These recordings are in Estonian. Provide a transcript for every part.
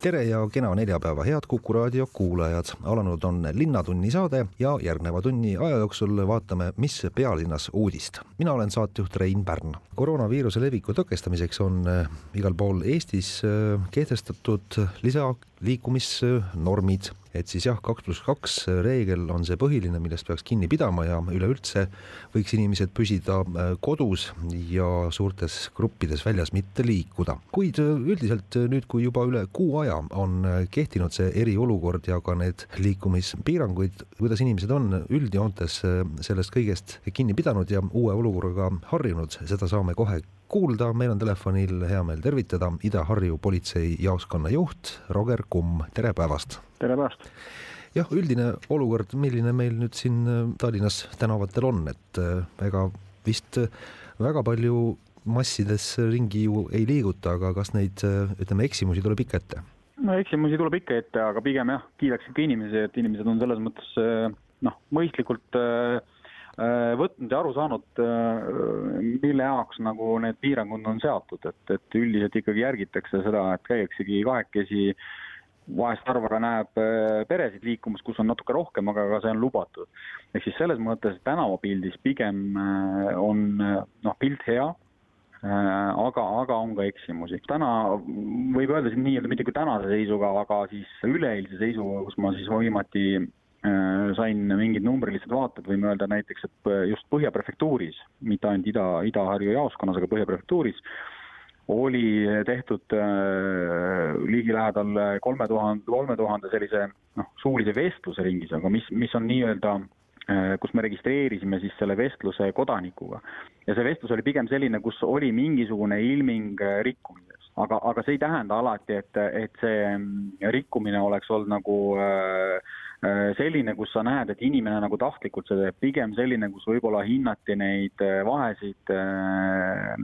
Tere ja kena neljapäeva, head Kuku raadio kuulajad. alanud on Linnatunni saade ja järgneva tunni aja jooksul vaatame, mis pealinnas uudist. mina olen saatejuht Rein Pärn. koroonaviiruse leviku tõkestamiseks on äh, igal pool Eestis äh, kehtestatud lisaliikumisnormid et siis jah, kaks pluss kaks reegel on see põhiline, millest peaks kinni pidama ja üleüldse võiks inimesed püsida äh, kodus ja suurtes gruppides väljas mitte liikuda. kuid äh, üldiselt äh, nüüd, kui juba üle kuu aja on kehtinud see eriolukord ja ka need liikumispiiranguid, kuidas inimesed on üldjoontes sellest kõigest kinni pidanud ja uue olukorraga harjunud, seda saame kohe kuulda, meil on telefonil hea meel tervitada Ida-Harju politseijaoskonna juht Roger Kumm, tere päevast! tere päevast! jah, üldine olukord, milline meil nüüd siin äh, Tallinnas tänavatel on, et äh, ega vist äh, väga palju massides ringi ju ei liiguta, aga kas neid, ütleme, eksimusi tuleb ikka ette? no eksimusi tuleb ikka ette, aga pigem jah, kiidaks ikka inimesi, et inimesed on selles mõttes noh, mõistlikult äh, Äh, võtnud ja aru saanud, äh, mille jaoks nagu need piirangud on seatud, et, et üldiselt ikkagi järgitakse seda, et käiaksegi kahekesi, vahest harva näeb äh, peresid liikumas, kus on natuke rohkem, aga ka see on lubatud. ehk siis selles mõttes tänavapildis pigem on noh, pilt hea, aga, aga on ka eksimusi. täna võib öelda siin nii-öelda mitte küll tänase seisuga, aga siis üleeilse seisuga, kus ma siis viimati Äh, sain mingid numbrilised vaated, võime öelda näiteks, et just Põhja prefektuuris, mitte ainult Ida, Ida-Harju jaoskonnas, aga Põhja prefektuuris, oli tehtud äh, ligilähedal kolme tuhande, kolme tuhande sellise noh, suulise vestluse ringis, aga mis, mis on nii-öelda äh, kus me registreerisime siis selle vestluse kodanikuga. ja see vestlus oli pigem selline, kus oli mingisugune ilming äh, rikkumisest, aga, aga see ei tähenda alati, et, et see mm, rikkumine oleks olnud nagu äh, Äh, selline, kus sa näed, et inimene nagu tahtlikult seda teeb, pigem selline, kus võib-olla hinnati neid äh, vahesid äh,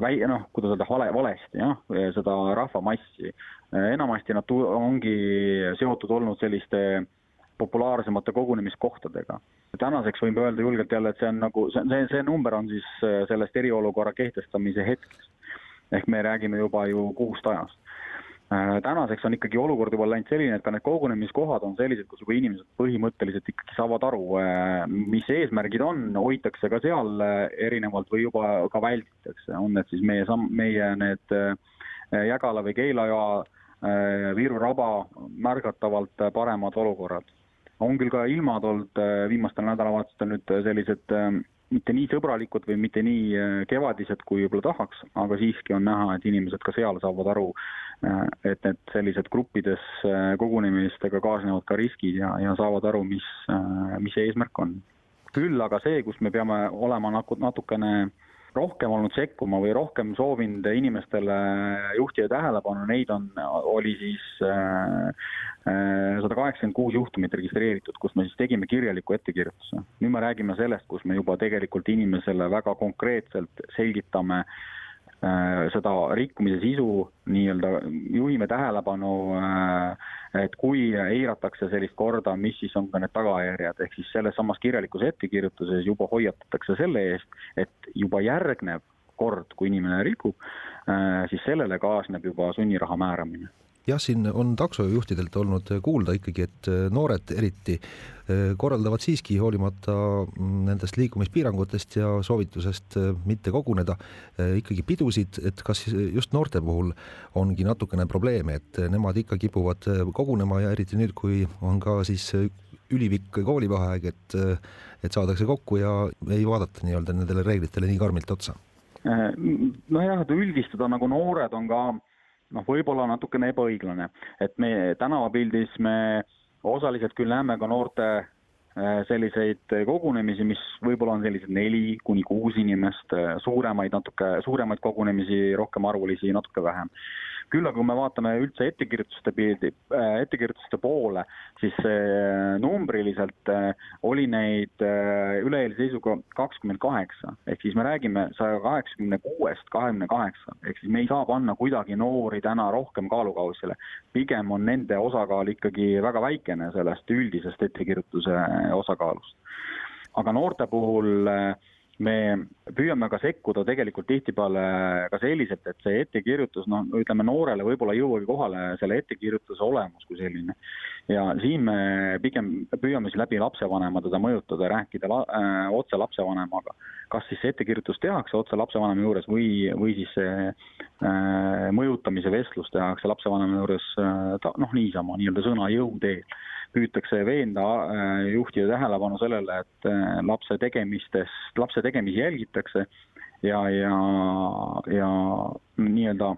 väi-, noh, kuidas öelda, vale, valesti, jah, seda rahvamassi. enamasti nad ongi seotud olnud selliste populaarsemate kogunemiskohtadega. tänaseks võime öelda julgelt jälle, et see on nagu, see, see, see number on siis sellest eriolukorra kehtestamise hetkest. ehk me räägime juba ju kuust ajast Äh, tänaseks on ikkagi olukord juba läinud selline, et ka need kogunemiskohad on sellised, kus juba inimesed põhimõtteliselt ikkagi saavad aru, äh, mis eesmärgid on, hoitakse ka seal äh, erinevalt või juba ka välditakse, on need siis meie samm, meie need Jägala või Keila-Joa, Viru raba märgatavalt paremad olukorrad. on küll ka ilmad olnud viimastel nädalavahetustel nüüd sellised mitte nii sõbralikud või mitte nii kevadised, kui võib-olla tahaks, aga siiski on näha, et inimesed ka seal saavad aru, Äh, et need sellised gruppides äh, kogunemistega kaasnevad ka riskid ja, ja saavad aru, mis, äh, mis eesmärk on. küll aga see, kus me peame olema natukene rohkem olnud sekkuma või rohkem soovinud inimestele juhtida tähelepanu, neid on, oli siis sada kaheksakümmend kuus juhtumit registreeritud, kus me siis tegime kirjaliku ettekirjutuse. nüüd me räägime sellest, kus me juba tegelikult inimesele väga konkreetselt selgitame äh, Äh, seda rikkumise sisu nii-öelda juhime tähelepanu, äh, et kui eiratakse sellist korda, mis siis on ka need tagajärjed, ehk siis selles samas kirjalikus ettekirjutuses juba hoiatatakse selle eest, et juba järgnev kord, kui inimene rikub, äh, siis sellele kaasneb juba sunniraha määramine jah, siin on taksojuhtidelt olnud kuulda ikkagi, et noored eriti äh, korraldavad siiski hoolimata mm, nendest liikumispiirangutest ja soovitusest äh, mitte koguneda ikkagi pidusid, et kas just noorte puhul ongi natukene probleeme, et nemad ikka kipuvad kogunema ja eriti nüüd, kui on ka siis ülipikk koolivaheaeg, et, et saadakse kokku ja ei vaadata nii-öelda nendele reeglitele nii karmilt otsa. nojah, et üldistada nagu noored on ka noh, võib-olla natukene ebaõiglane, et me tänavapildis me osaliselt küll näeme ka noorte äh, selliseid kogunemisi, mis võib-olla on sellised neli kuni kuus inimest, äh, suuremaid natuke, suuremaid kogunemisi, rohkem arvulisi natuke vähem. Küll aga kui me vaatame üldse ettekirjutuste pildi, äh, ettekirjutuste poole, siis äh, numbriliselt oli neid üle-eilse seisuga kakskümmend kaheksa, ehk siis me räägime saja kaheksakümne kuuest kahekümne kaheksa, ehk siis me ei saa panna kuidagi noori täna rohkem kaalukausile. pigem on nende osakaal ikkagi väga väikene sellest üldisest ettekirjutuse osakaalust. aga noorte puhul äh, me püüame ka sekkuda tegelikult tihtipeale ka selliselt, et see ettekirjutus, noh, ütleme noorele võib-olla ei jõuagi kohale selle ettekirjutuse olemus kui selline. ja siin me pigem püüame siis läbi lapsevanema teda mõjutada, rääkida la, äh, otse lapsevanemaga. kas siis see ettekirjutus tehakse otse lapsevanema juures või, või siis see äh, mõjutamise vestlus tehakse lapsevanema juures äh, ta, noh, niisama nii-öelda sõna jõu teel püütakse veenda äh, juhtida tähelepanu sellele, et äh, lapse tegemistest, lapse tegemisi jälgitakse ja, ja, ja nii-öelda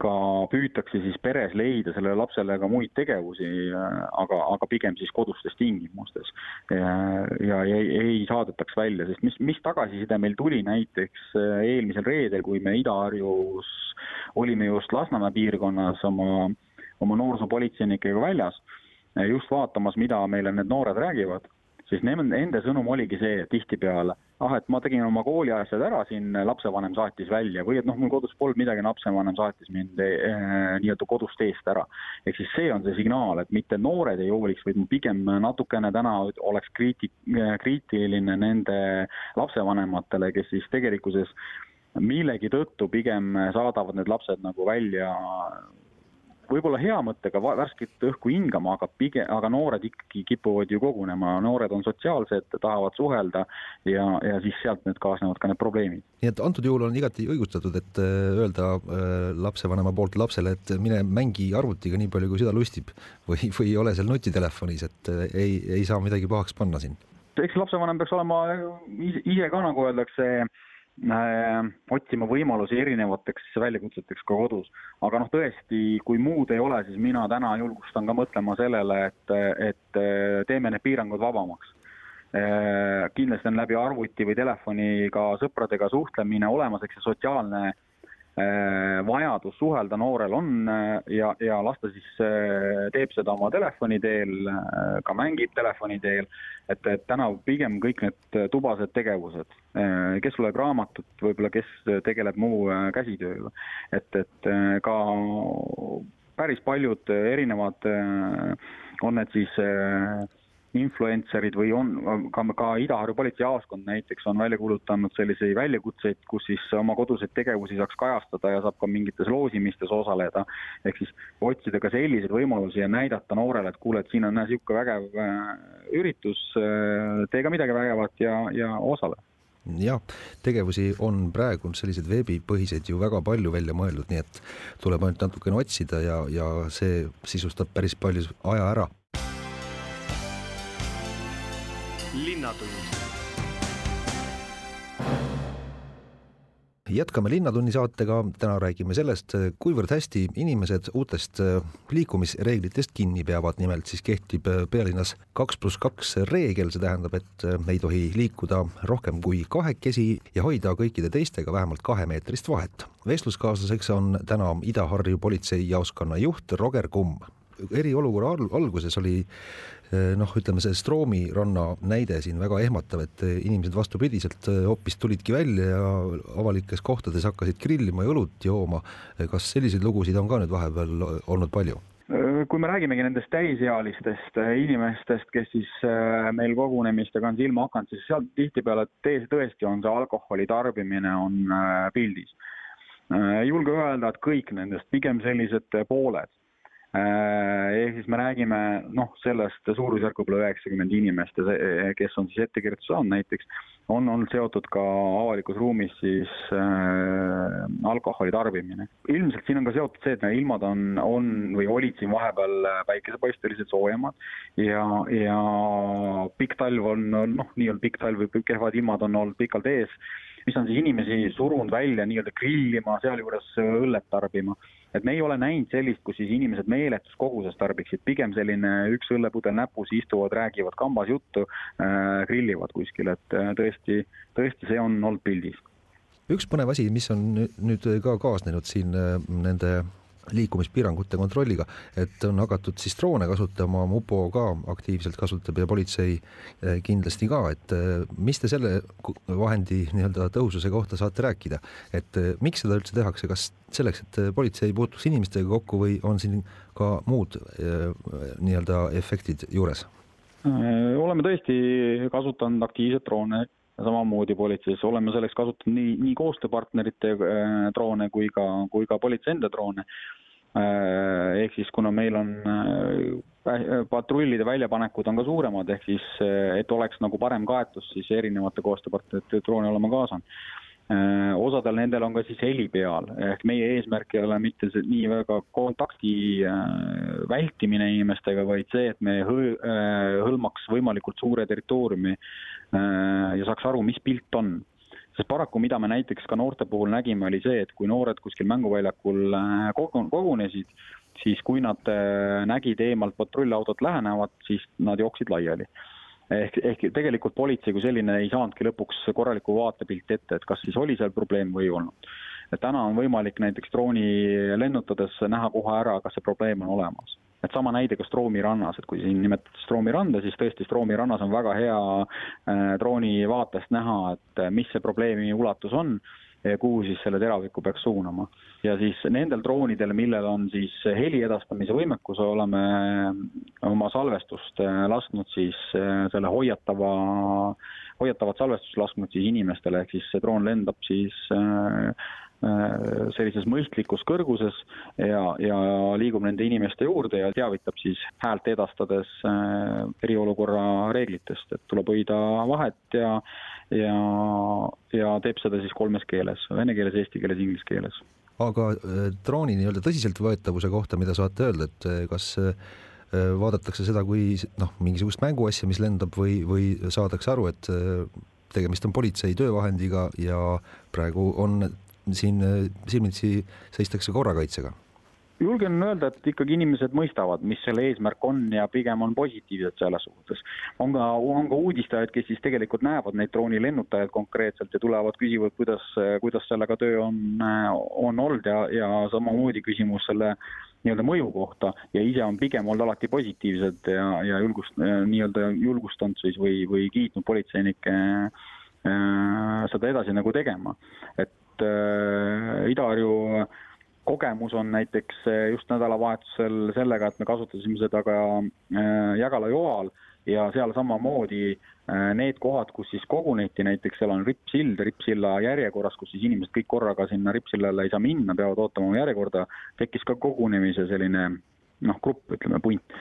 ka püütakse siis peres leida sellele lapsele ka muid tegevusi, äh, aga, aga pigem siis kodustes tingimustes. ja ei, ei saadetaks välja, sest mis, mis tagasiside meil tuli näiteks eelmisel reedel, kui me Ida-Harjus olime just Lasnamäe piirkonnas oma, oma noorsoopolitseinikega väljas just vaatamas, mida meile need noored räägivad, siis nende sõnum oligi see tihtipeale, ah, et ma tegin oma kooliasjad ära siin, lapsevanem saatis välja või et noh, mul kodus polnud midagi, lapsevanem saatis mind eh, nii-öelda kodust eest ära. ehk siis see on see signaal, et mitte noored ei hooliks, vaid pigem natukene täna oleks kriiti-, kriitiline nende lapsevanematele, kes siis tegelikkuses millegi tõttu pigem saadavad need lapsed nagu välja võib-olla hea mõttega värsket õhku hingama, aga pigem, aga noored ikkagi kipuvad ju kogunema, noored on sotsiaalsed, tahavad suhelda ja, ja siis sealt need kaasnevad ka need probleemid. nii et antud juhul on igati õigustatud, et äh, öelda äh, lapsevanema poolt lapsele, et mine mängi arvutiga nii palju, kui süda lustib või, või ole seal nutitelefonis, et äh, ei, ei saa midagi pahaks panna siin. eks lapsevanem peaks olema ise ka, nagu öeldakse, Äh, otsima võimalusi erinevateks väljakutseteks ka kodus. aga noh, tõesti, kui muud ei ole, siis mina täna julgustan ka mõtlema sellele, et, et äh, teeme need piirangud vabamaks. Äh, kindlasti on läbi arvuti või telefoni ka sõpradega suhtlemine olemas, eks see sotsiaalne vajadus suhelda noorel on äh, ja, ja las ta siis äh, teeb seda oma telefoni teel, ka mängib telefoni teel, et, et täna pigem kõik need tubased tegevused, kes loeb raamatut, võib-olla kes tegeleb muu käsitööga, et, et ka päris paljud erinevad, on need siis influencerid või on ka, ka Ida-Harju politseijaoskond näiteks on välja kuulutanud selliseid väljakutseid, kus siis oma koduseid tegevusi saaks kajastada ja saab ka mingites loosimistes osaleda. ehk siis otsida ka selliseid võimalusi ja näidata noorele, et kuule, et siin on niisugune vägev äh, üritus, äh, tee ka midagi vägevat ja, ja osale jah, tegevusi on praegu selliseid veebipõhiseid ju väga palju välja mõeldud, nii et tuleb ainult natukene otsida ja, ja see sisustab päris palju aja ära linnatund. jätkame Linnatunni saatega, täna räägime sellest, kuivõrd hästi inimesed uutest äh, liikumisreeglitest kinni peavad, nimelt siis kehtib äh, pealinnas kaks pluss kaks reegel, see tähendab, et äh, ei tohi liikuda rohkem kui kahekesi ja hoida kõikide teistega vähemalt kahemeetrist vahet. vestluskaaslaseks on täna Ida-Harju politseijaoskonna juht Roger Kumm eriolukorra alguses oli noh, ütleme see Stroomi ranna näide siin väga ehmatav, et eh, inimesed vastupidiselt eh, hoopis tulidki välja ja avalikes kohtades hakkasid grillima ja õlut jooma. kas selliseid lugusid on ka nüüd vahepeal olnud palju? kui me räägimegi nendest täisealistest inimestest, kes siis meil kogunemistega on silma hakanud, siis seal tihtipeale tõesti on see alkoholi tarbimine on pildis. ei julge öelda, et kõik nendest, pigem sellised pooled ehk siis me räägime noh, sellest suurusjärku võib-olla üheksakümmend inimest ja see, kes on siis ettekirjutuse saanud näiteks, on olnud seotud ka avalikus ruumis siis äh, alkoholi tarbimine. ilmselt siin on ka seotud see, et ilmad on, on või olid siin vahepeal päikesepaistelised soojemad ja, ja pikk talv on noh, nii-öelda pikk talv või kehvad ilmad on olnud pikalt ees, mis on siis inimesi surunud välja nii-öelda grillima, sealjuures õllet tarbima et me ei ole näinud sellist, kus siis inimesed meeletus koguses tarbiksid, pigem selline üks õllepudel näpus, istuvad, räägivad kambas juttu äh,, grillivad kuskil, et äh, tõesti, tõesti, see on olnud pildis. üks põnev asi, mis on nüüd ka kaasnenud siin äh, nende liikumispiirangute kontrolliga, et on hakatud siis droone kasutama, mupo ka aktiivselt kasutab ja politsei eh, kindlasti ka, et eh, mis te selle vahendi nii-öelda tõhususe kohta saate rääkida, et eh, miks seda üldse tehakse, kas selleks, et politsei puutuks inimestega kokku või on siin ka muud nii-öelda efektid juures? oleme tõesti kasutanud aktiivselt droone samamoodi politseis, oleme selleks kasutanud nii, nii koostööpartnerite droone kui ka, kui ka politsei enda droone. Äh, ehk siis kuna meil on äh, patrullide väljapanekud on ka suuremad, ehk siis äh, et oleks nagu parem kaetus, siis erinevate koostööpartnerite droone oleme kaasanud. Osadel nendel on ka siis heli peal, ehk meie eesmärk ei ole mitte see nii väga kontakti vältimine inimestega, vaid see, et me hõlmaks võimalikult suure territooriumi ja saaks aru, mis pilt on. Sest paraku, mida me näiteks ka noorte puhul nägime, oli see, et kui noored kuskil mänguväljakul äh, kogunesid, siis kui nad äh, nägid eemalt patrullautot lähenevat, siis nad jooksid laiali ehk, ehk tegelikult politsei kui selline ei saanudki lõpuks korralikku vaatepilti ette, et kas siis oli seal probleem või ei olnud. täna on võimalik näiteks drooni lennutades näha kohe ära, kas see probleem on olemas et sama näide ka Stroomi rannas, et kui siin nimetati Stroomi randa, siis tõesti Stroomi rannas on väga hea äh, drooni vaatest näha, et äh, mis see probleemi ulatus on kuhu siis selle teraviku peaks suunama. ja siis nendel droonidel, millel on siis heli edastamise võimekus, oleme oma salvestust äh, lasknud siis selle hoiatava, hoiatavat salvestust lasknud siis inimestele, ehk siis see droon lendab siis äh, Äh, sellises mõistlikus kõrguses ja, ja liigub nende inimeste juurde ja teavitab siis häält edastades äh, eriolukorra reeglitest, et tuleb hoida vahet ja ja, ja teeb seda siis kolmes keeles, vene keeles, eesti keeles, inglise keeles. aga äh, drooni nii-öelda tõsiseltvõetavuse kohta, mida saate öelda, et kas vaadatakse seda kui noh, mingisugust mänguasja, mis lendab või, või saadakse aru, et tegemist on politsei töövahendiga ja praegu on siin äh, silmitsi seistakse korrakaitsega? julgen öelda, et ikkagi inimesed mõistavad, mis selle eesmärk on ja pigem on positiivsed selles suhtes. on ka, on ka uudistajaid, kes siis tegelikult näevad neid droonilennutajaid konkreetselt ja tulevad, küsivad, kuidas, kuidas sellega töö on, on olnud ja, ja samamoodi küsimus selle nii-öelda mõju kohta ja ise on pigem olnud alati positiivsed ja, ja julgust, nii-öelda julgustanud siis või, või kiitnud politseinikke äh, seda edasi nagu tegema. et et äh, Ida-Harju kogemus on näiteks äh, just nädalavahetusel sellega, et me kasutasime seda ka äh, Jägala joal ja seal samamoodi need kohad, kus siis koguneti, näiteks seal on rippsild, rippsilla järjekorras, kus siis inimesed kõik korraga sinna rippsillale ei saa minna, peavad ootama oma järjekorda, tekkis ka kogunemise selline noh, grupp, ütleme, punt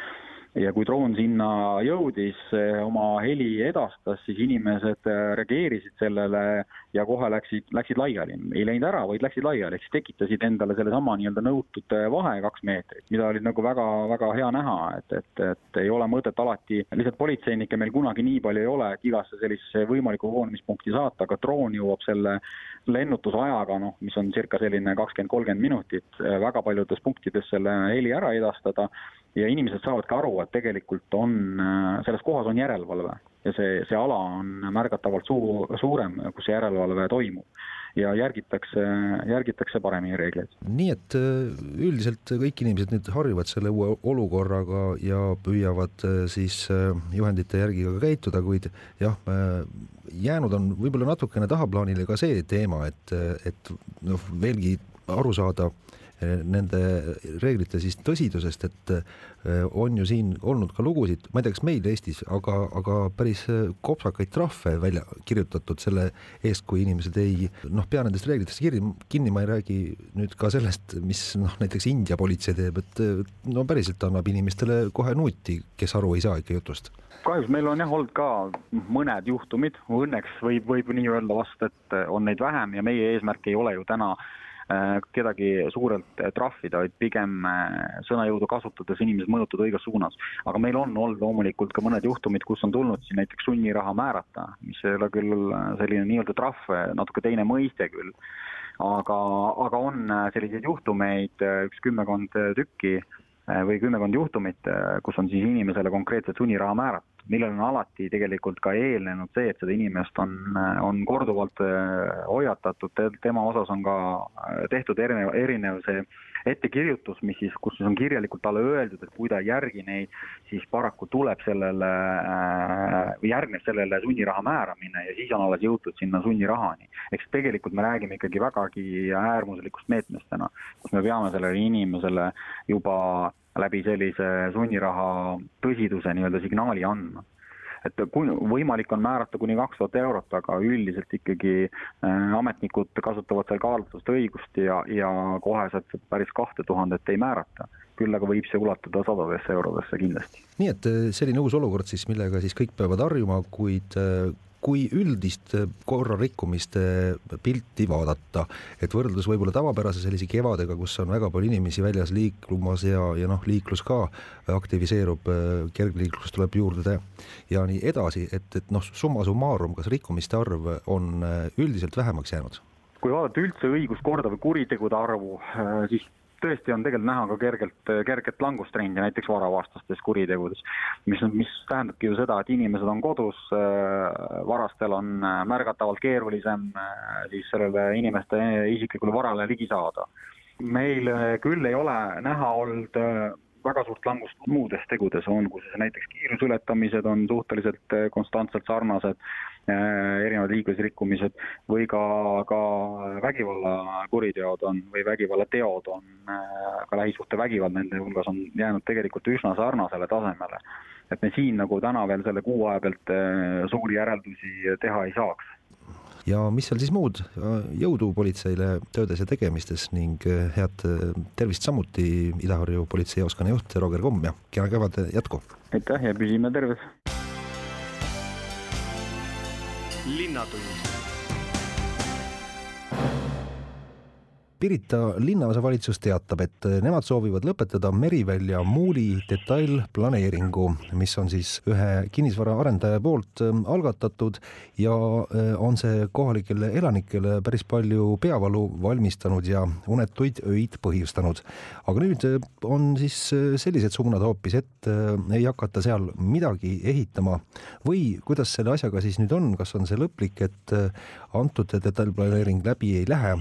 ja kui droon sinna jõudis, oma heli edastas, siis inimesed äh, reageerisid sellele ja kohe läksid, läksid laiali. ei läinud ära, vaid läksid laiali, ehk siis tekitasid endale sellesama nii-öelda nõutud äh, vahe kaks meetrit, mida oli nagu väga, väga hea näha, et, et, et ei ole mõtet alati, lihtsalt politseinikke meil kunagi nii palju ei ole, et igasse sellisesse võimalikku koonemispunkti saata, aga droon jõuab selle lennutusajaga, noh, mis on circa selline kakskümmend, kolmkümmend minutit, väga paljudes punktides selle heli ära edastada ja inimesed saavadki aru, et tegelikult on, äh, selles kohas on järelevalve ja see, see ala on märgatavalt suu-, suurem, kus see järelevalve toimub. ja järgitakse, järgitakse paremini reegleid. nii et äh, üldiselt kõik inimesed nüüd harjuvad selle uue olukorraga ja püüavad äh, siis juhendite järgi ka käituda, kuid jah, jäänud on võib-olla natukene tahaplaanile ka see teema, et, et noh, veelgi aru saada nende reeglite siis tõsidusest, et eh, on ju siin olnud ka lugusid, ma ei tea, kas meil Eestis, aga, aga päris eh, kopsakaid trahve välja kirjutatud selle eest, kui inimesed ei noh, pea nendest reeglitest kinni, kinni, ma ei räägi nüüd ka sellest, mis noh, näiteks India politsei teeb, et eh, no päriselt annab inimestele kohe nuuti, kes aru ei saa ikka jutust. Kahjuks meil on jah olnud ka mõned juhtumid, õnneks võib, võib nii öelda vast, et on neid vähem ja meie eesmärk ei ole ju täna Äh, kedagi suurelt äh, trahvida, vaid pigem äh, sõnajõudu kasutades inimesed mõjutada õiges suunas. aga meil on olnud loomulikult ka mõned juhtumid, kus on tulnud siin näiteks sunniraha määrata, mis ei ole küll selline nii-öelda trahv, natuke teine mõiste küll, aga, aga on selliseid juhtumeid, üks kümmekond tükki või kümmekond juhtumit, kus on siis inimesele konkreetselt sunniraha määratud. Millele on alati tegelikult ka eelnenud see, et seda inimest on, on korduvalt hoiatatud, tema osas on ka tehtud erinev, erinev see ettekirjutus, mis siis, kus siis on kirjalikult talle öeldud, et kui ta ei järgi neid, siis paraku tuleb sellele või järgneb sellele sunniraha määramine ja siis on alles jõutud sinna sunnirahani. eks tegelikult me räägime ikkagi vägagi äärmuslikust meetmest täna, kus me peame sellele inimesele juba läbi sellise sunniraha tõsiduse nii-öelda signaali andma et kui võimalik on määrata kuni kaks tuhat eurot, aga üldiselt ikkagi äh, ametnikud kasutavad seal kaalutlust õigust ja, ja koheselt päris kahte tuhandet ei määrata küll aga võib see ulatuda sadadesse eurodesse kindlasti. nii et äh, selline uus olukord siis, millega siis kõik peavad harjuma, kuid äh, kui üldist korrarikkumiste pilti vaadata, et võrdlus võib-olla tavapärase sellise kevadega, kus on väga palju inimesi väljas liiklumas ja, ja noh, liiklus ka aktiviseerub, kergliiklus tuleb juurde ja nii edasi, et, et noh, summa summarum, kas rikkumiste arv on üldiselt vähemaks jäänud? kui vaadata üldse õiguskorda või kuritegude arvu, siis tõesti on tegelikult näha ka kergelt, kerget langustrendi näiteks varavastastes kuritegudes, mis, mis tähendabki ju seda, et inimesed on kodus, varastel on märgatavalt keerulisem siis sellele inimeste isiklikule varale ligi saada. meil küll ei ole näha olnud väga suurt langust muudes tegudes, olgu see näiteks kiiruseületamised on suhteliselt konstantselt sarnased Äh, erinevad liiklusrikkumised või ka, ka vägivallakuriteod on või vägivallateod on, äh, ka lähisuhtevägivald nende hulgas on jäänud tegelikult üsna sarnasele tasemele. et me siin nagu täna veel selle kuu aja pealt suuri järeldusi teha ei saaks ja mis seal siis muud, jõudu politseile töödes ja tegemistes ning head tervist samuti Ida-Harju politseijaoskonna juht Roger Komm ja kena kevade jätku! aitäh ja püsime terves! linnatund Pirita linnaosavalitsus teatab, et nemad soovivad lõpetada Merivälja muuli detailplaneeringu, mis on siis ühe kinnisvaraarendaja poolt ähm, algatatud ja äh, on see kohalikele elanikele päris palju peavalu valmistanud ja unetuid öid põhjustanud. aga nüüd äh, on siis äh, sellised suunad hoopis, et ei hakata seal midagi ehitama. Või kuidas selle asjaga siis nüüd on, kas on see lõplik, et antud detailplaneering läbi ei lähe,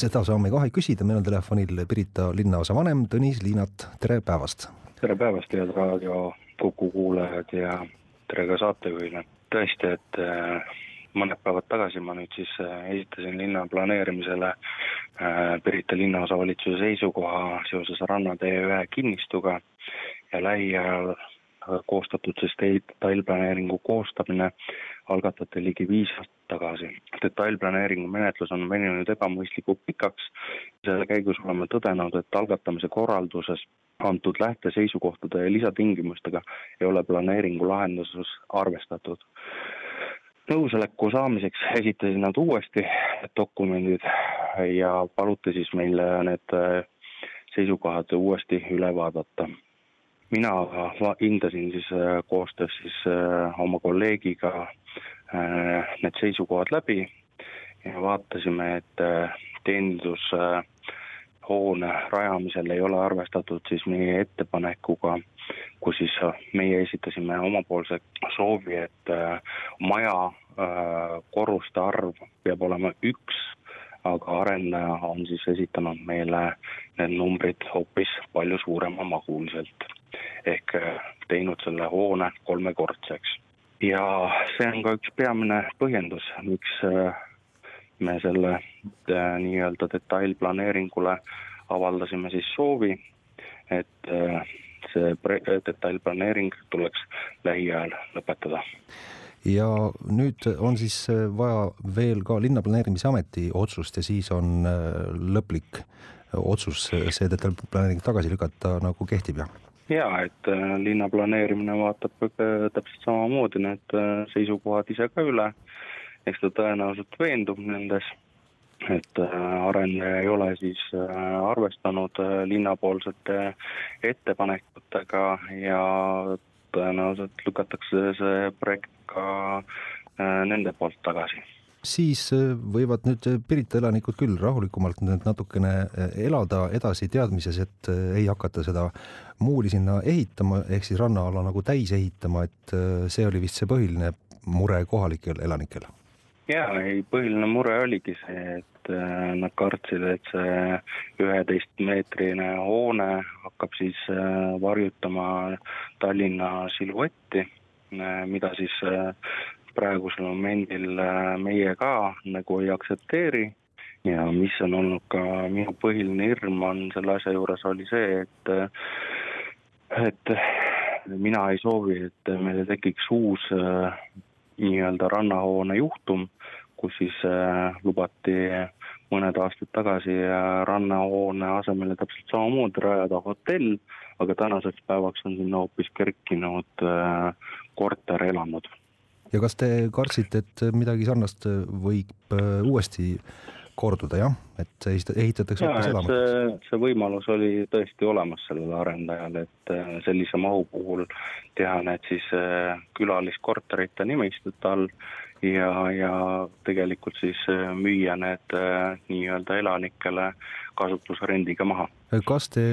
seda saame kohe küsida, meil on telefonil Pirita linnaosa vanem Tõnis Liinat, tere päevast! tere päevast, head raadio Kuku kuulajad ja tere ka saatejuhile. tõesti, et äh, mõned päevad tagasi ma nüüd siis äh, esitasin linna planeerimisele äh, Pirita linnaosavalitsuse seisukoha seoses Rannatee ühe kinnistuga ja lähiajal koostatud, sest detailplaneeringu koostamine algatati ligi viis aastat tagasi. detailplaneeringu menetlus on veninud ebamõistlikult pikaks, selle käigus oleme tõdenud, et algatamise korralduses antud lähteseisukohtade ja lisatingimustega ei ole planeeringu lahenduses arvestatud. nõusoleku saamiseks esitasid nad uuesti dokumendid ja paluti siis meil need seisukohad uuesti üle vaadata mina hindasin siis äh, koostöös siis äh, oma kolleegiga äh, need seisukohad läbi ja vaatasime, et teenindushoone rajamisel ei ole arvestatud siis meie ettepanekuga, kus siis meie esitasime omapoolse soovi, et maja korruste arv peab olema üks, aga arendaja on siis esitanud meile need numbrid hoopis palju suuremamahuliselt ehk äh, teinud selle hoone kolmekordseks. ja see on ka üks peamine põhjendus, miks äh, me selle äh, nii-öelda detailplaneeringule avaldasime siis soovi, et see detailplaneering tuleks lähiajal lõpetada ja nüüd on siis vaja veel ka linnaplaneerimise ameti otsust ja siis on lõplik otsus see detailplaneering tagasi lükata nagu kehtib, jah? Jaa, et äh, linna planeerimine vaatab äh, täpselt samamoodi need äh, seisukohad ise ka üle, eks ta tõenäoliselt veendub nendes, et arendaja ei ole siis arvestanud linnapoolsete ettepanekutega ja tõenäoliselt lükatakse see projekt ka nende poolt tagasi siis võivad nüüd Pirita elanikud küll rahulikumalt nüüd natukene elada edasi teadmises, et ei hakata seda muuli sinna ehitama, ehk siis rannaala nagu täis ehitama, et see oli vist see põhiline mure kohalikel elanikel. Jaa, ei põhiline mure oligi see, et äh, nad kartsid, et see üheteistmeetrine hoone hakkab siis äh, varjutama Tallinna siluetti, äh, mida siis praegusel momendil meie ka nagu ei aktsepteeri ja mis on olnud ka minu põhiline hirm, on selle asja juures oli see, et et mina ei soovi, et meil tekiks uus nii-öelda rannahoone juhtum, kus siis äh, lubati mõned aastad tagasi äh, rannahoone asemele täpselt samamoodi rajada hotell, aga tänaseks päevaks on sinna hoopis kerkinud äh, korterelamud. Ja kas te kartsite, et midagi sarnast võib uuesti korduda jah, et ehitatakse hoopis elamuid? see, see võimalus oli tõesti olemas sellel arendajal, et sellise mahu puhul teha need siis külaliskorterite nimistute all ja, ja tegelikult siis äh, müüa need äh, nii-öelda elanikele kasutusrendiga maha. kas te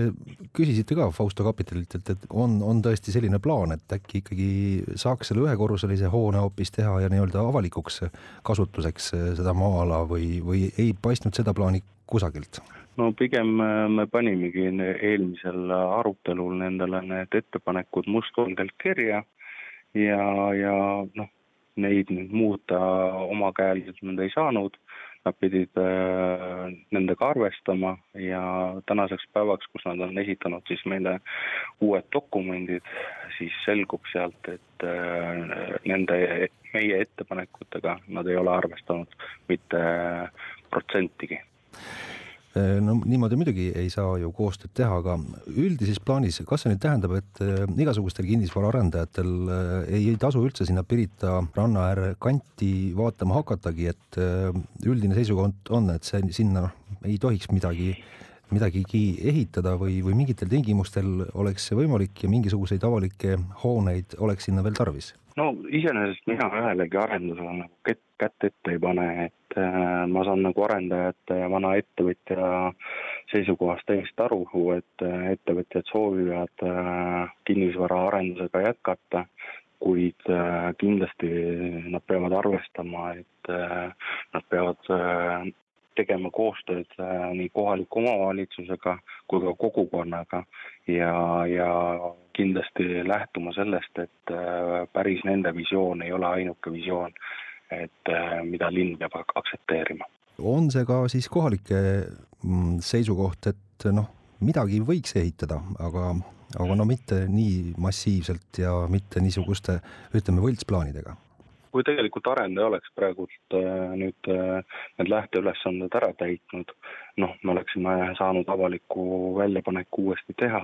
küsisite ka Fausto Kapitalilt, et, on, on tõesti selline plaan, et äkki ikkagi saaks selle ühekorruselise hoone hoopis teha ja nii-öelda avalikuks kasutuseks äh, seda maa-ala või, või ei paistnud seda plaani kusagilt? no pigem me panimegi eelmisel arutelul nendele need ettepanekud mustvalgelt kirja ja, ja noh, neid nüüd muuta omakäeliselt nad ei saanud, nad pidid äh, nendega arvestama ja tänaseks päevaks, kus nad on esitanud siis meile uued dokumendid, siis selgub sealt, et äh, nende, meie ettepanekutega nad ei ole arvestanud mitte protsentigi no niimoodi muidugi ei saa ju koostööd teha, aga üldises plaanis, kas see nüüd tähendab, et äh, igasugustel kinnisvaraarendajatel äh, ei, ei tasu üldse sinna Pirita ranna ääre kanti vaatama hakatagi, et üldine seisukoht on, et see sinna ei tohiks midagi midagigi ehitada või, või mingitel tingimustel oleks see võimalik ja mingisuguseid avalikke hooneid oleks sinna veel tarvis? No iseenesest mina ühelegi arendusele nagu kätt, kätt ette ei pane, et äh, ma saan nagu arendajate ja vana ettevõtja seisukohast täiesti aru, et äh, ettevõtjad soovivad äh, kinnisvaraarendusega jätkata, kuid kindlasti nad peavad arvestama, et nad peavad tegema koostööd äh, nii kohaliku omavalitsusega kui ka kogukonnaga ja, ja kindlasti lähtuma sellest, et äh, päris nende visioon ei ole ainuke visioon, et äh, mida linn peab aktsepteerima. on see ka siis kohalike mm, seisukoht, et noh, midagi võiks ehitada, aga, aga no mitte nii massiivselt ja mitte niisuguste, ütleme, võltsplaanidega kui tegelikult arendaja oleks praegult äh, nüüd äh, need lähteülesanded ära täitnud, noh, me oleksime saanud avaliku väljapaneku uuesti teha,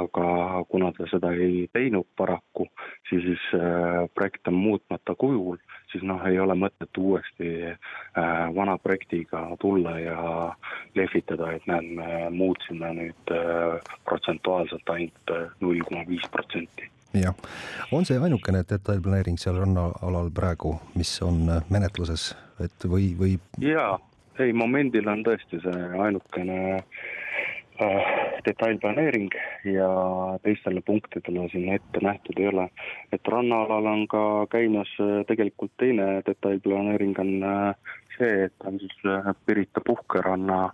aga kuna ta seda ei teinud paraku, siis, äh, projekt on muutmata kujul, siis noh, ei ole mõtet uuesti vana projektiga tulla ja lehvitada, et näed, me muutsime nüüd protsentuaalselt ainult null koma viis protsenti jah, on see ainukene detailplaneering seal rannaalal praegu, mis on äh, menetluses, et või, või? jaa, ei momendil on tõesti see ainukene äh, detailplaneering ja teistele punktidele siin ette nähtud ei ole. et rannaalal on ka käimas äh, tegelikult teine detailplaneering on äh, see, et on siis Pirita puhkeranna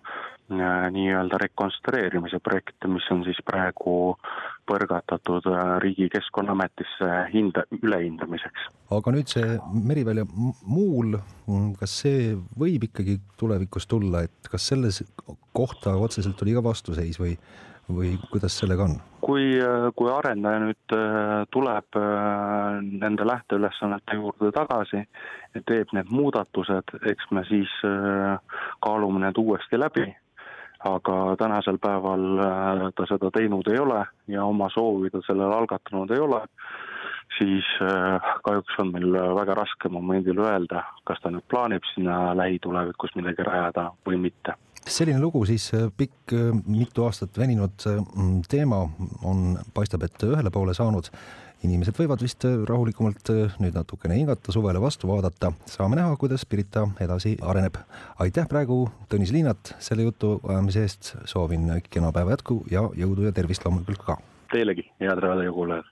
nii-öelda rekonstrueerimise projekt, mis on siis praegu põrgatatud äh, Riigi Keskkonnaametisse hinda, ülehindamiseks. aga nüüd see Merivälja muul, kas see võib ikkagi tulevikus tulla, et kas selles kohta otseselt oli ka vastuseis või, või kuidas sellega on? kui, äh, kui arendaja nüüd äh, tuleb nende lähteülesannete juurde tagasi ja teeb need muudatused, eks me siis kaalume need uuesti läbi aga tänasel päeval äh, ta seda teinud ei ole ja oma soovi ta sellele algatanud ei ole, siis äh, kahjuks on meil väga raske momendil öelda, kas ta nüüd plaanib sinna lähitulevikus midagi rajada või mitte. Selline lugu siis äh, pikk, mitu aastat veninud teema on, paistab, et ühele poole saanud inimesed võivad vist rahulikumalt nüüd natukene hingata, suvele vastu vaadata. saame näha, kuidas Pirita edasi areneb. aitäh praegu, Tõnis Liinat, selle jutu ajamise eest. soovin kena päeva jätku ja jõudu ja tervist loomulikult ka. Teilegi, head raadiokuulajad.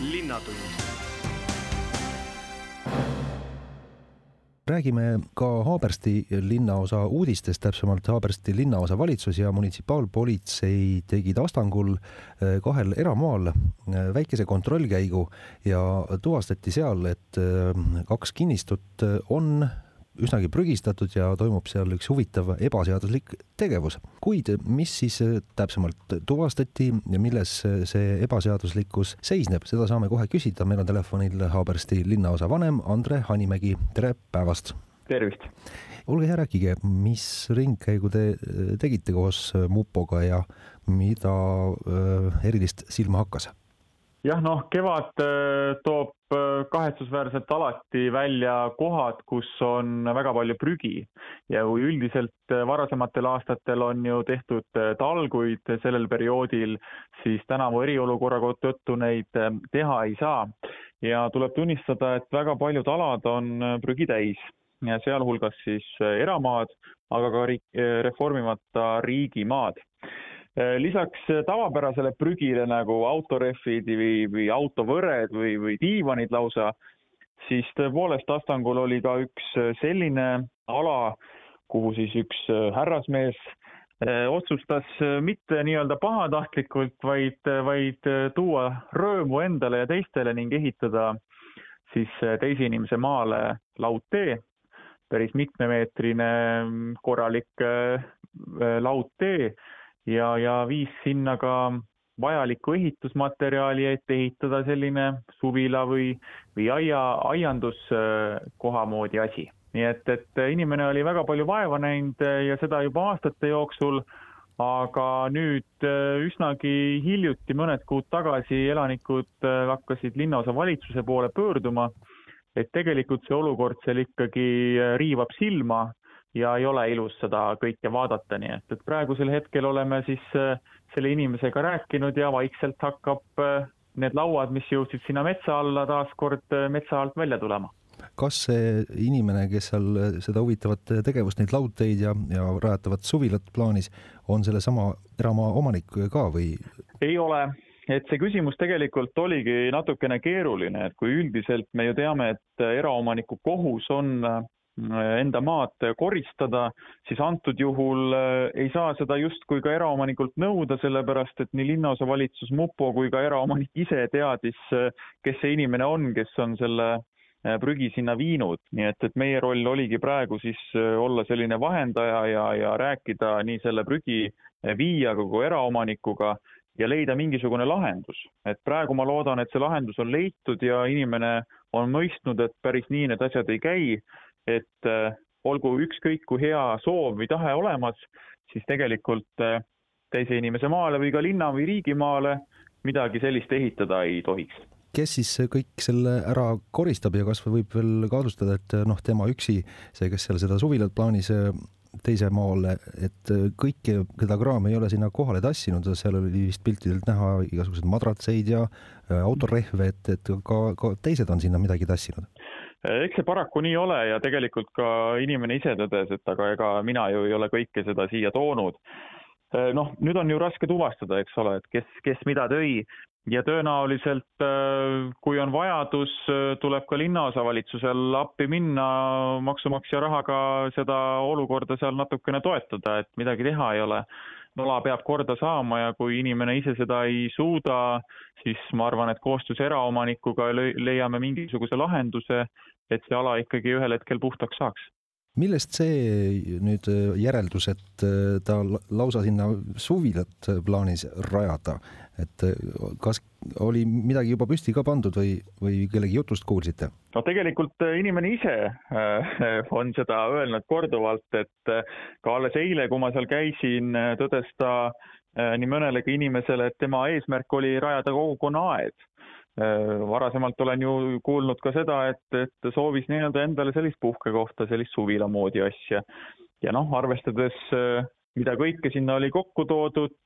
linnatund räägime ka Haabersti linnaosa uudistest, täpsemalt Haabersti linnaosa valitsus ja munitsipaalpolitsei tegid Astangul eh, kahel eramaal eh, väikese kontrollkäigu ja tuvastati seal, et eh, kaks kinnistut on üsnagi prügistatud ja toimub seal üks huvitav ebaseaduslik tegevus. kuid mis siis äh, täpsemalt tuvastati ja milles see ebaseaduslikkus seisneb, seda saame kohe küsida, meil on telefonil Haabersti linnaosa vanem Andre Hanimägi, tere päevast! tervist! olge hea, rääkige, mis ringkäigu te äh, tegite koos äh, mupoga ja mida erilist silma hakkas? Jah, noh, kevad toob kahetsusväärselt alati välja kohad, kus on väga palju prügi. Ja kui üldiselt varasematel aastatel on ju tehtud talguid sellel perioodil, siis tänavu eriolukorra tõttu neid teha ei saa. ja tuleb tunnistada, et väga paljud alad on prügi täis, sealhulgas siis eramaad, aga ka reformimata riigimaad. Äh, lisaks äh, tavapärasele prügile nagu autorehvid või, või autovõred või, või diivanid lausa, siis tõepoolest Astangul oli ka üks äh, selline ala, kuhu siis üks härrasmees otsustas mitte nii-öelda pahatahtlikult, vaid, vaid tuua rõõmu endale ja teistele ning ehitada siis teise inimese maale laudtee, päris mitmemeetrine korralik laudtee ja, ja viis sinna ka vajalikku ehitusmaterjali, et ehitada selline suvila või, või aia, aianduskoha moodi asi. nii et, et inimene oli väga palju vaeva näinud ja seda juba aastate jooksul, aga nüüd üsnagi hiljuti, mõned kuud tagasi elanikud hakkasid linnaosavalitsuse poole pöörduma, et tegelikult see olukord seal ikkagi riivab silma ja ei ole ilus seda kõike vaadata, nii et, et praegusel hetkel oleme siis äh, selle inimesega rääkinud ja vaikselt hakkab äh, need lauad, mis jõudsid sinna metsa alla, taaskord äh, metsa alt välja tulema. kas see inimene, kes seal seda huvitavat tegevust, neid laudteid ja, ja rajatavat suvilat plaanis, on sellesama eramaa omanik ka või? ei ole, et see küsimus tegelikult oligi natukene keeruline, et kui üldiselt me ju teame, et eraomaniku kohus on enda maad koristada, siis antud juhul äh, ei saa seda justkui ka eraomanikult nõuda, sellepärast et nii linnaosavalitsus, mupo kui ka eraomanik ise teadis, äh, kes see inimene on, kes on selle äh, prügi sinna viinud, nii et, et meie roll oligi praegu siis olla selline vahendaja ja, ja rääkida nii selle prügi viijaga kui eraomanikuga ja leida mingisugune lahendus. et praegu ma loodan, et see lahendus on leitud ja inimene on mõistnud, et päris nii need asjad ei käi et äh, olgu ükskõik kui hea soov või tahe olemas, siis tegelikult äh, teise inimese maale või ka linna või riigimaale midagi sellist ehitada ei tohiks. kes siis kõik selle ära koristab ja kas võib veel kahtlustada, et noh, tema üksi, see, kes seal seda suvilat plaanis äh, teise maale, et kõike seda kraami ei ole sinna kohale tassinud, seal oli vist piltidelt näha igasuguseid madratseid ja autorehve, et, et ka, ka teised on sinna midagi tassinud eks see paraku nii ole ja tegelikult ka inimene ise tõdes, et aga ega mina ju ei ole kõike seda siia toonud. noh, nüüd on ju raske tuvastada, eks ole, et kes, kes mida tõi. Ja tõenäoliselt kui on vajadus, tuleb ka linnaosavalitsusel appi minna maksumaksja rahaga seda olukorda seal natukene toetada, et midagi teha ei ole. Ala peab korda saama ja kui inimene ise seda ei suuda, siis ma arvan, et koostöös eraomanikuga leiame mingisuguse lahenduse, et see ala ikkagi ühel hetkel puhtaks saaks. Millest see nüüd järeldus, et ta lausa sinna suvilat plaanis rajada, et kas oli midagi juba püsti ka pandud või, või kellegi jutust kuulsite? no tegelikult äh, inimene ise äh, on seda öelnud korduvalt, et äh, ka alles eile, kui ma seal käisin, tõdes ta nii mõnelegi inimesele, et tema eesmärk oli rajada kogukonnaaed varasemalt olen ju kuulnud ka seda, et, et soovis nii-öelda endale sellist puhkekohta, sellist suvila moodi asja. ja noh, arvestades mida kõike sinna oli kokku toodud,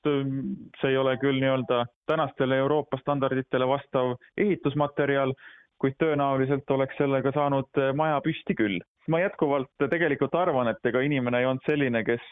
see ei ole küll nii-öelda tänastele Euroopa standarditele vastav ehitusmaterjal, kuid tõenäoliselt oleks sellega saanud maja püsti küll. ma jätkuvalt tegelikult arvan, et ega inimene ei olnud selline, kes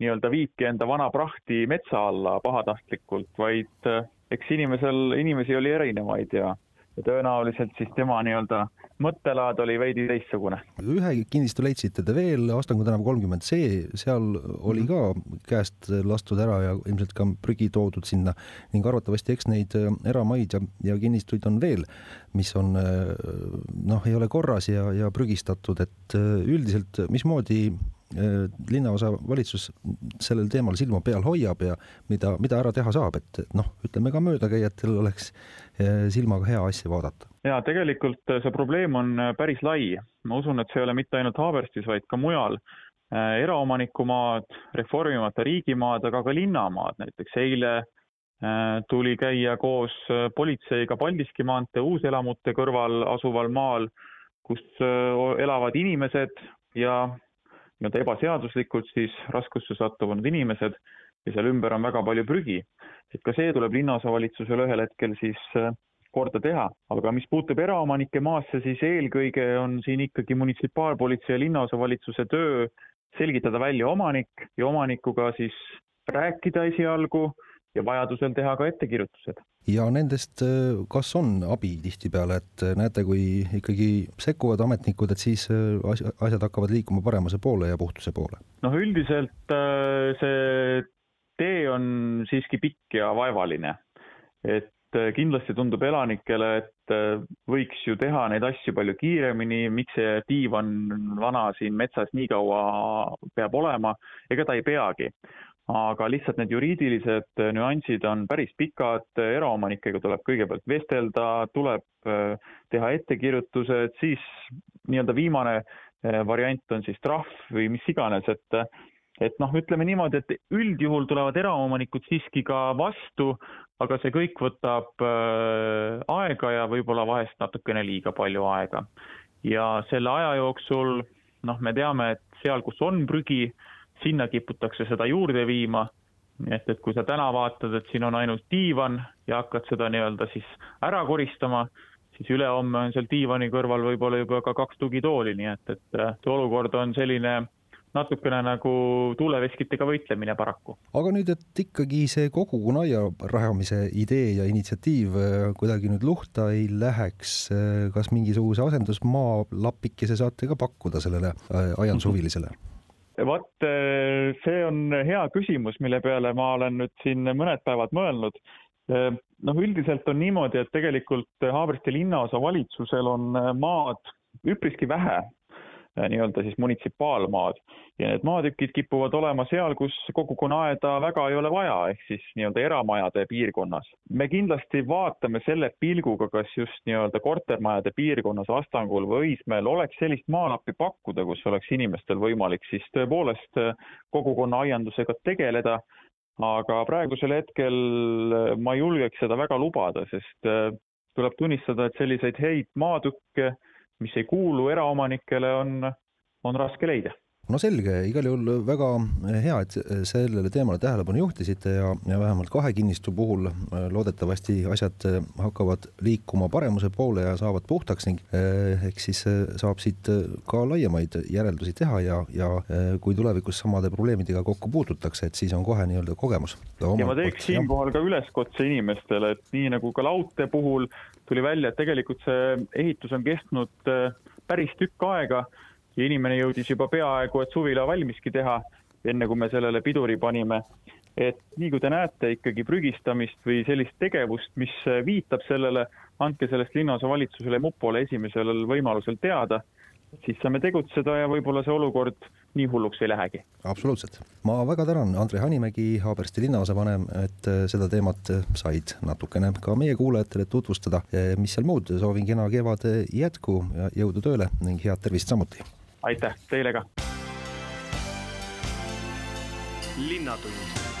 nii-öelda viibki enda vana prahti metsa alla pahatahtlikult, vaid eks inimesel, inimesi oli erinevaid ja ja tõenäoliselt siis tema nii-öelda mõttelaad oli veidi teistsugune. ühe kinnistu leidsite te veel, Astangu tänav kolmkümmend C, seal oli ka käest lastud ära ja ilmselt ka prügi toodud sinna ning arvatavasti eks neid äh, eramaid ja, ja kinnistuid on veel, mis on äh, noh, ei ole korras ja, ja prügistatud, et äh, üldiselt mismoodi linnaosa valitsus sellel teemal silma peal hoiab ja mida, mida ära teha saab, et noh, ütleme ka möödakäijatel oleks silmaga hea asja vaadata jaa, tegelikult äh, see probleem on äh, päris lai. ma usun, et see ei ole mitte ainult Haaberstis, vaid ka mujal. Äh, eraomanikumaad, reformimata riigimaad, aga ka linnamaad, näiteks eile tuli käia koos politseiga Paldiski maantee uuselamute kõrval asuval maal, kus elavad inimesed ja nii-öelda ebaseaduslikult siis raskusse sattunud inimesed ja seal ümber on väga palju prügi. et ka see tuleb linnaosavalitsusele ühel hetkel siis korda teha, aga mis puutub eraomanike maasse, siis eelkõige on siin ikkagi munitsipaalpolitsei ja linnaosavalitsuse töö selgitada välja omanik ja omanikuga siis rääkida esialgu ja vajadusel teha ka ettekirjutused. ja nendest, kas on abi tihtipeale, et näete, kui ikkagi sekkuvad ametnikud, et siis asjad hakkavad liikuma paremuse poole ja puhtuse poole? noh, üldiselt see tee on siiski pikk ja vaevaline, et kindlasti tundub elanikele, et võiks ju teha neid asju palju kiiremini, miks see diivan vana siin metsas nii kaua peab olema, ega ta ei peagi. Aga lihtsalt need juriidilised nüansid on päris pikad, eraomanikega tuleb kõigepealt vestelda, tuleb äh, teha ettekirjutused, siis nii-öelda viimane äh, variant on siis trahv või mis iganes, et et noh, ütleme niimoodi, et üldjuhul tulevad eraomanikud siiski ka vastu, aga see kõik võtab äh, aega ja võib-olla vahest natukene liiga palju aega. ja selle aja jooksul noh, me teame, et seal, kus on prügi, sinna kiputakse seda juurde viima. nii et, et kui sa täna vaatad, et siin on ainult diivan ja hakkad seda nii-öelda siis ära koristama, siis ülehomme on seal diivani kõrval võib-olla juba ka kaks tugitooli, nii et, et see olukord on selline natukene nagu tuuleveskitega võitlemine paraku. aga nüüd, et ikkagi see kogukonnaia rajamise idee ja initsiatiiv äh, kuidagi nüüd luhta ei läheks, äh, kas mingisuguse asendusmaa lapikese saate ka pakkuda sellele äh, aiandushuvilisele? Vot see on hea küsimus, mille peale ma olen nüüd siin mõned päevad mõelnud. noh, üldiselt on niimoodi, et tegelikult Haabersti linnaosa valitsusel on maad üpriski vähe Äh, nii-öelda siis munitsipaalmaad ja need maatükid kipuvad olema seal, kus kogukonnaaeda väga ei ole vaja, ehk siis nii-öelda eramajade piirkonnas. me kindlasti vaatame selle pilguga, kas just nii-öelda kortermajade piirkonnas Astangul või Õismäel oleks sellist maalappi pakkuda, kus oleks inimestel võimalik siis tõepoolest äh, kogukonna aiandusega tegeleda, aga praegusel hetkel äh, ma ei julgeks seda väga lubada, sest tuleb tunnistada, et selliseid häid maatükke mis ei kuulu eraomanikele, on, on raske leida no selge, igal juhul väga hea, et sellele teemale tähelepanu juhtisite ja, ja vähemalt kahe kinnistu puhul äh, loodetavasti asjad äh, hakkavad liikuma paremuse poole ja saavad puhtaks ning äh, eks siis saab siit ka laiemaid järeldusi teha ja, ja kui tulevikus samade probleemidega kokku puututakse, et siis on kohe nii-öelda kogemus. ja ma teeks siinkohal ka üleskutse inimestele, et nii nagu ka laudtee puhul tuli välja, et tegelikult see ehitus on kestnud äh, päris tükk aega ja inimene jõudis juba peaaegu, et suvila valmiski teha, enne kui me sellele piduri panime. et nii kui te näete ikkagi prügistamist või sellist tegevust, mis viitab sellele, andke sellest linnaosavalitsusele mupole esimesel võimalusel teada siis saame tegutseda ja võib-olla see olukord nii hulluks ei lähegi. absoluutselt. ma väga tänan, Andre Hanimägi, Haabersti linnaosavanem, et äh, seda teemat äh, said natukene ka meie kuulajatele tutvustada. mis seal muud, soovin kena kevade jätku ja jõudu tööle ning head tervist samuti. aitäh, teile ka. linnatund